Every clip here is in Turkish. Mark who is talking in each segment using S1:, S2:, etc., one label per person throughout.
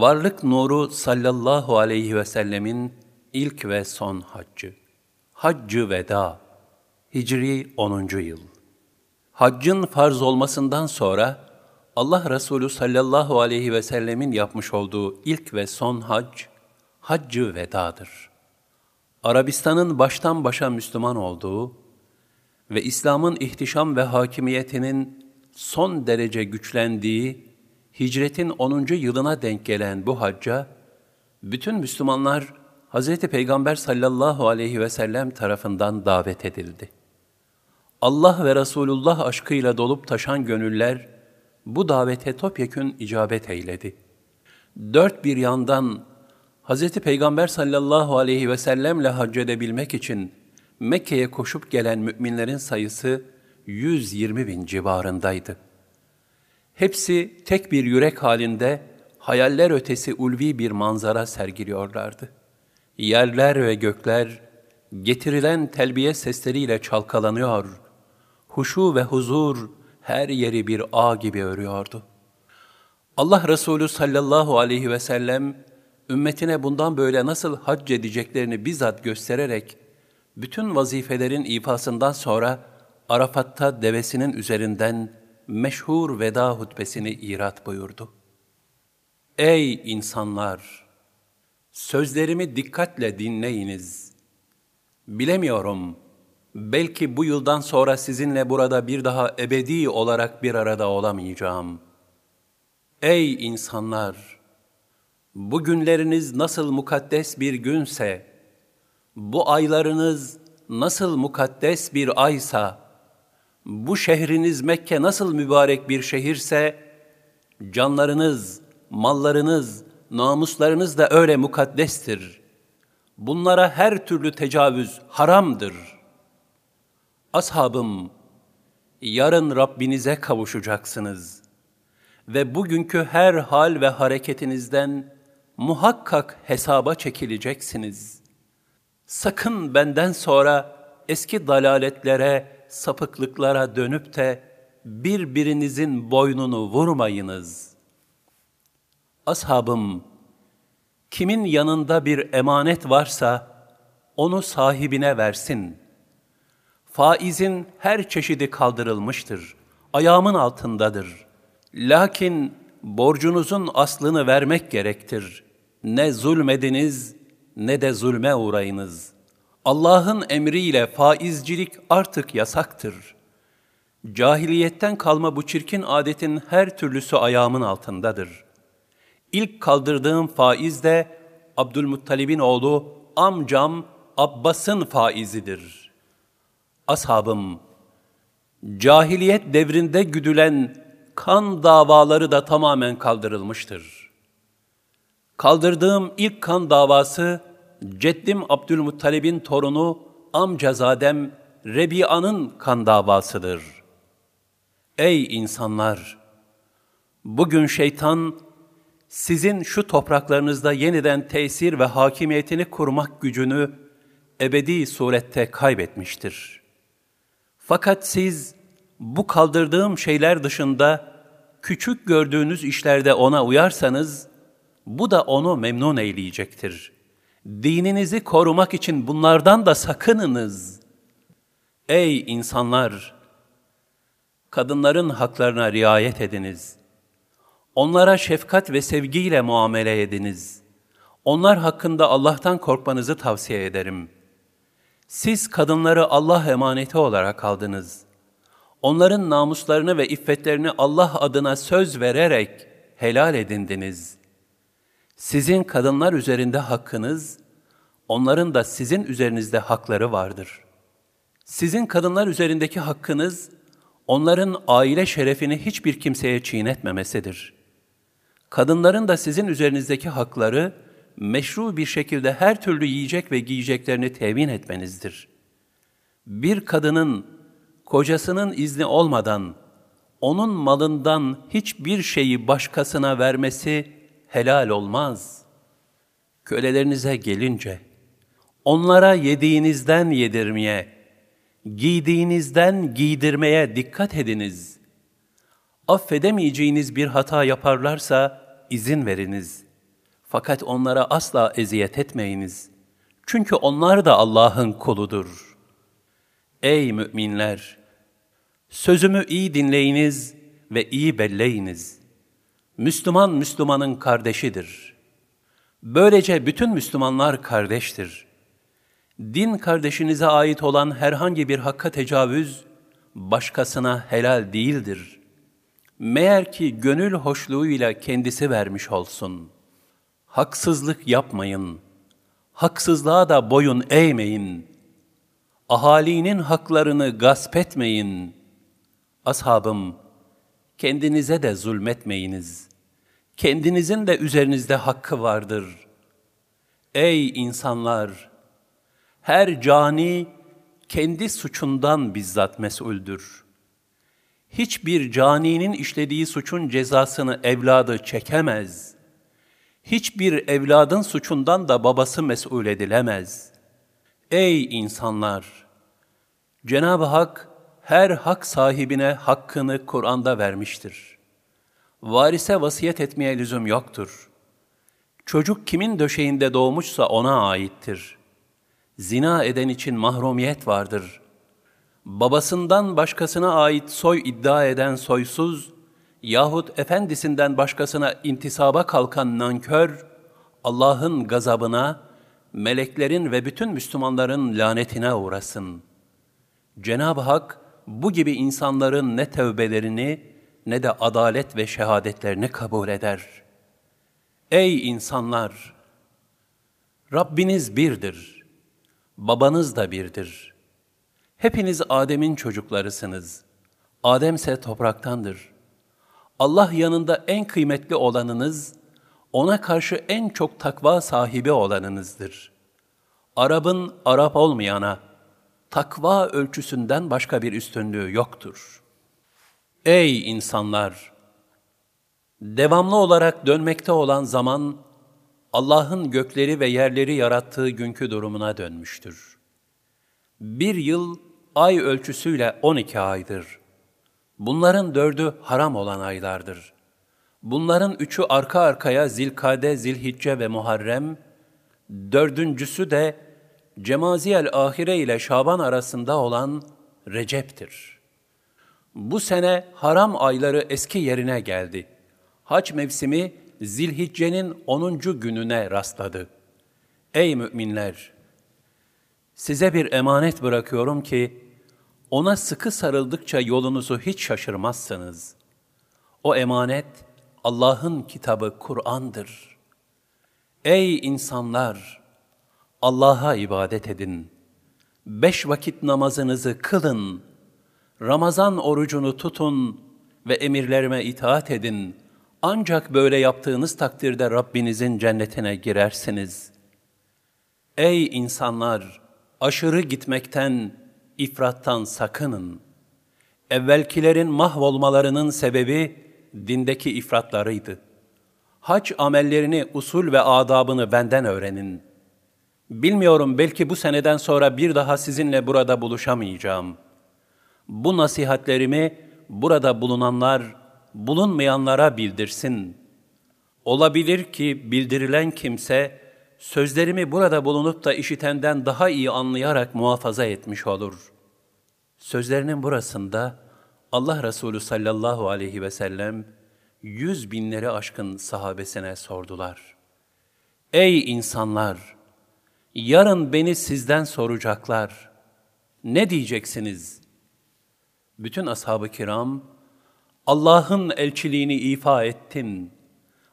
S1: Varlık nuru sallallahu aleyhi ve sellemin ilk ve son haccı. Haccı veda. Hicri 10. yıl. Haccın farz olmasından sonra Allah Resulü sallallahu aleyhi ve sellemin yapmış olduğu ilk ve son hac, haccı vedadır. Arabistan'ın baştan başa Müslüman olduğu ve İslam'ın ihtişam ve hakimiyetinin son derece güçlendiği hicretin 10. yılına denk gelen bu hacca, bütün Müslümanlar Hz. Peygamber sallallahu aleyhi ve sellem tarafından davet edildi. Allah ve Resulullah aşkıyla dolup taşan gönüller, bu davete topyekün icabet eyledi. Dört bir yandan Hz. Peygamber sallallahu aleyhi ve sellemle hac edebilmek için Mekke'ye koşup gelen müminlerin sayısı 120 bin civarındaydı. Hepsi tek bir yürek halinde hayaller ötesi ulvi bir manzara sergiliyorlardı. Yerler ve gökler getirilen telbiye sesleriyle çalkalanıyor, huşu ve huzur her yeri bir ağ gibi örüyordu. Allah Resulü sallallahu aleyhi ve sellem, ümmetine bundan böyle nasıl hac edeceklerini bizzat göstererek, bütün vazifelerin ifasından sonra Arafat'ta devesinin üzerinden meşhur veda hutbesini irat buyurdu. Ey insanlar! Sözlerimi dikkatle dinleyiniz. Bilemiyorum, belki bu yıldan sonra sizinle burada bir daha ebedi olarak bir arada olamayacağım. Ey insanlar! Bu günleriniz nasıl mukaddes bir günse, bu aylarınız nasıl mukaddes bir aysa, bu şehriniz Mekke nasıl mübarek bir şehirse, canlarınız, mallarınız, namuslarınız da öyle mukaddestir. Bunlara her türlü tecavüz haramdır. Ashabım, yarın Rabbinize kavuşacaksınız ve bugünkü her hal ve hareketinizden muhakkak hesaba çekileceksiniz. Sakın benden sonra eski dalaletlere, sapıklıklara dönüp de birbirinizin boynunu vurmayınız. Ashabım, kimin yanında bir emanet varsa onu sahibine versin. Faizin her çeşidi kaldırılmıştır, ayağımın altındadır. Lakin borcunuzun aslını vermek gerektir. Ne zulmediniz ne de zulme uğrayınız.'' Allah'ın emriyle faizcilik artık yasaktır. Cahiliyetten kalma bu çirkin adetin her türlüsü ayağımın altındadır. İlk kaldırdığım faiz de Abdülmuttalib'in oğlu amcam Abbas'ın faizidir. Ashabım, cahiliyet devrinde güdülen kan davaları da tamamen kaldırılmıştır. Kaldırdığım ilk kan davası, Ceddim Abdülmuttalib'in torunu amcazadem Rebia'nın kan davasıdır. Ey insanlar! Bugün şeytan sizin şu topraklarınızda yeniden tesir ve hakimiyetini kurmak gücünü ebedi surette kaybetmiştir. Fakat siz bu kaldırdığım şeyler dışında küçük gördüğünüz işlerde ona uyarsanız, bu da onu memnun eyleyecektir. Dininizi korumak için bunlardan da sakınınız. Ey insanlar! Kadınların haklarına riayet ediniz. Onlara şefkat ve sevgiyle muamele ediniz. Onlar hakkında Allah'tan korkmanızı tavsiye ederim. Siz kadınları Allah emaneti olarak aldınız. Onların namuslarını ve iffetlerini Allah adına söz vererek helal edindiniz.'' Sizin kadınlar üzerinde hakkınız, onların da sizin üzerinizde hakları vardır. Sizin kadınlar üzerindeki hakkınız, onların aile şerefini hiçbir kimseye çiğnetmemesidir. Kadınların da sizin üzerinizdeki hakları, meşru bir şekilde her türlü yiyecek ve giyeceklerini temin etmenizdir. Bir kadının kocasının izni olmadan onun malından hiçbir şeyi başkasına vermesi helal olmaz. Kölelerinize gelince, onlara yediğinizden yedirmeye, giydiğinizden giydirmeye dikkat ediniz. Affedemeyeceğiniz bir hata yaparlarsa izin veriniz. Fakat onlara asla eziyet etmeyiniz. Çünkü onlar da Allah'ın kuludur. Ey müminler! Sözümü iyi dinleyiniz ve iyi belleyiniz. Müslüman Müslümanın kardeşidir. Böylece bütün Müslümanlar kardeştir. Din kardeşinize ait olan herhangi bir hakka tecavüz, başkasına helal değildir. Meğer ki gönül hoşluğuyla kendisi vermiş olsun. Haksızlık yapmayın. Haksızlığa da boyun eğmeyin. Ahalinin haklarını gasp etmeyin. Ashabım, kendinize de zulmetmeyiniz. Kendinizin de üzerinizde hakkı vardır. Ey insanlar! Her cani kendi suçundan bizzat mesuldür. Hiçbir caninin işlediği suçun cezasını evladı çekemez. Hiçbir evladın suçundan da babası mesul edilemez. Ey insanlar! Cenab-ı Hak her hak sahibine hakkını Kur'an'da vermiştir. Varise vasiyet etmeye lüzum yoktur. Çocuk kimin döşeğinde doğmuşsa ona aittir. Zina eden için mahrumiyet vardır. Babasından başkasına ait soy iddia eden soysuz yahut efendisinden başkasına intisaba kalkan nankör, Allah'ın gazabına, meleklerin ve bütün Müslümanların lanetine uğrasın. Cenab-ı Hak, bu gibi insanların ne tevbelerini ne de adalet ve şehadetlerini kabul eder. Ey insanlar! Rabbiniz birdir, babanız da birdir. Hepiniz Adem'in çocuklarısınız. Adem ise topraktandır. Allah yanında en kıymetli olanınız, ona karşı en çok takva sahibi olanınızdır. Arap'ın Arap olmayana, takva ölçüsünden başka bir üstünlüğü yoktur. Ey insanlar! Devamlı olarak dönmekte olan zaman, Allah'ın gökleri ve yerleri yarattığı günkü durumuna dönmüştür. Bir yıl ay ölçüsüyle 12 aydır. Bunların dördü haram olan aylardır. Bunların üçü arka arkaya Zilkade, Zilhicce ve Muharrem, dördüncüsü de Cemaziyel Ahire ile Şaban arasında olan Recep'tir. Bu sene haram ayları eski yerine geldi. Hac mevsimi Zilhicce'nin 10. gününe rastladı. Ey müminler! Size bir emanet bırakıyorum ki, ona sıkı sarıldıkça yolunuzu hiç şaşırmazsınız. O emanet, Allah'ın kitabı Kur'an'dır. Ey insanlar! Allah'a ibadet edin. Beş vakit namazınızı kılın. Ramazan orucunu tutun ve emirlerime itaat edin. Ancak böyle yaptığınız takdirde Rabbinizin cennetine girersiniz. Ey insanlar! Aşırı gitmekten, ifrattan sakının. Evvelkilerin mahvolmalarının sebebi dindeki ifratlarıydı. Hac amellerini, usul ve adabını benden öğrenin. Bilmiyorum belki bu seneden sonra bir daha sizinle burada buluşamayacağım. Bu nasihatlerimi burada bulunanlar, bulunmayanlara bildirsin. Olabilir ki bildirilen kimse, sözlerimi burada bulunup da işitenden daha iyi anlayarak muhafaza etmiş olur. Sözlerinin burasında Allah Resulü sallallahu aleyhi ve sellem yüz binleri aşkın sahabesine sordular. Ey insanlar! Yarın beni sizden soracaklar. Ne diyeceksiniz? Bütün ashab-ı kiram, Allah'ın elçiliğini ifa ettin,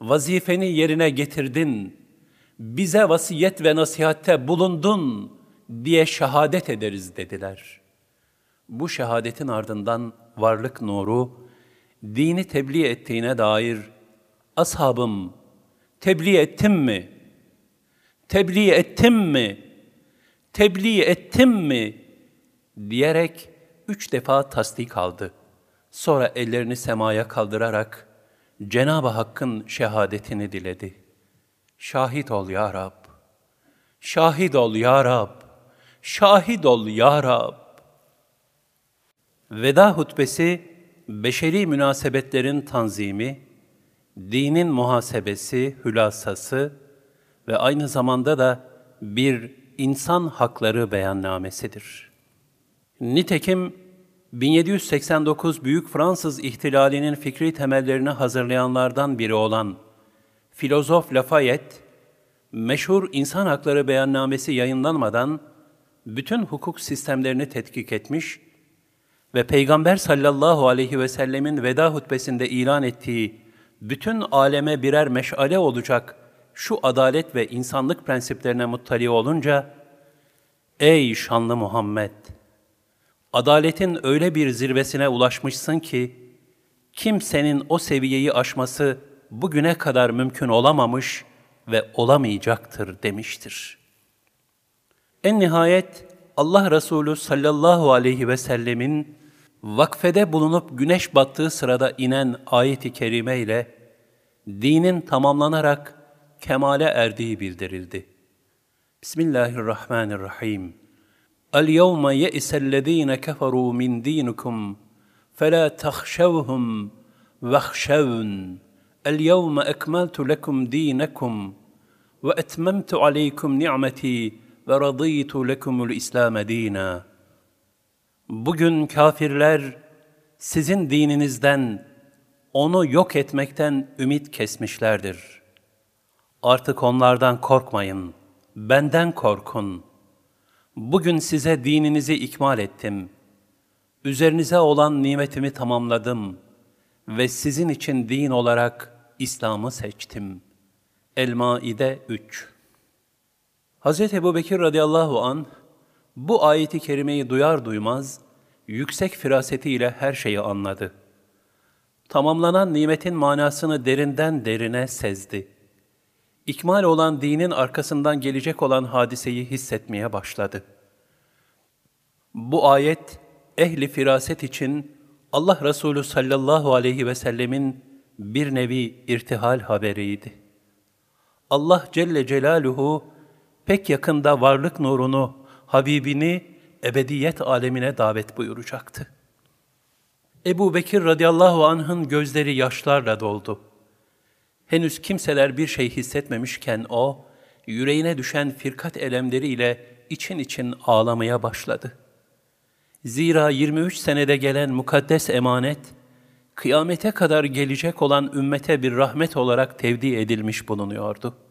S1: vazifeni yerine getirdin, bize vasiyet ve nasihatte bulundun diye şehadet ederiz dediler. Bu şehadetin ardından varlık nuru, dini tebliğ ettiğine dair, ashabım, tebliğ ettim mi? Tebliğ ettim mi? Tebliğ ettim mi? diyerek üç defa tasdik aldı. Sonra ellerini semaya kaldırarak Cenab-ı Hakk'ın şehadetini diledi. Şahit ol ya Rab. Şahit ol ya Rab. Şahit ol ya Rab. Veda hutbesi, beşeri münasebetlerin tanzimi, dinin muhasebesi, hülasası, ve aynı zamanda da bir insan hakları beyannamesidir. Nitekim 1789 Büyük Fransız İhtilali'nin fikri temellerini hazırlayanlardan biri olan filozof Lafayette, meşhur insan hakları beyannamesi yayınlanmadan bütün hukuk sistemlerini tetkik etmiş ve Peygamber sallallahu aleyhi ve sellemin veda hutbesinde ilan ettiği bütün aleme birer meşale olacak şu adalet ve insanlık prensiplerine muttali olunca, Ey şanlı Muhammed! Adaletin öyle bir zirvesine ulaşmışsın ki, kimsenin o seviyeyi aşması bugüne kadar mümkün olamamış ve olamayacaktır demiştir. En nihayet Allah Resulü sallallahu aleyhi ve sellemin vakfede bulunup güneş battığı sırada inen ayet-i kerime ile dinin tamamlanarak kemale erdiği bildirildi. Bismillahirrahmanirrahim. El-yevme ye'isellezîne keferû min dînikum فَلَا تَخْشَوْهُمْ وَخْشَوْنَ الْيَوْمَ أَكْمَلْتُ لَكُمْ دِينَكُمْ وَأَتْمَمْتُ عَلَيْكُمْ نِعْمَتِي وَرَضِيتُ لَكُمُ الْإِسْلَامَ دِينًا Bugün kafirler sizin dininizden, onu yok etmekten ümit kesmişlerdir. Artık onlardan korkmayın, benden korkun. Bugün size dininizi ikmal ettim. Üzerinize olan nimetimi tamamladım ve sizin için din olarak İslam'ı seçtim. El-Maide 3 Hz. Ebu Bekir radıyallahu an bu ayeti kerimeyi duyar duymaz, yüksek firasetiyle her şeyi anladı. Tamamlanan nimetin manasını derinden derine sezdi. İkmal olan dinin arkasından gelecek olan hadiseyi hissetmeye başladı. Bu ayet, ehli firaset için Allah Resulü sallallahu aleyhi ve sellemin bir nevi irtihal haberiydi. Allah Celle Celaluhu pek yakında varlık nurunu, Habibini ebediyet alemine davet buyuracaktı. Ebu Bekir radıyallahu anh'ın gözleri yaşlarla doldu. Henüz kimseler bir şey hissetmemişken o, yüreğine düşen firkat elemleriyle için için ağlamaya başladı. Zira 23 senede gelen mukaddes emanet, kıyamete kadar gelecek olan ümmete bir rahmet olarak tevdi edilmiş bulunuyordu.''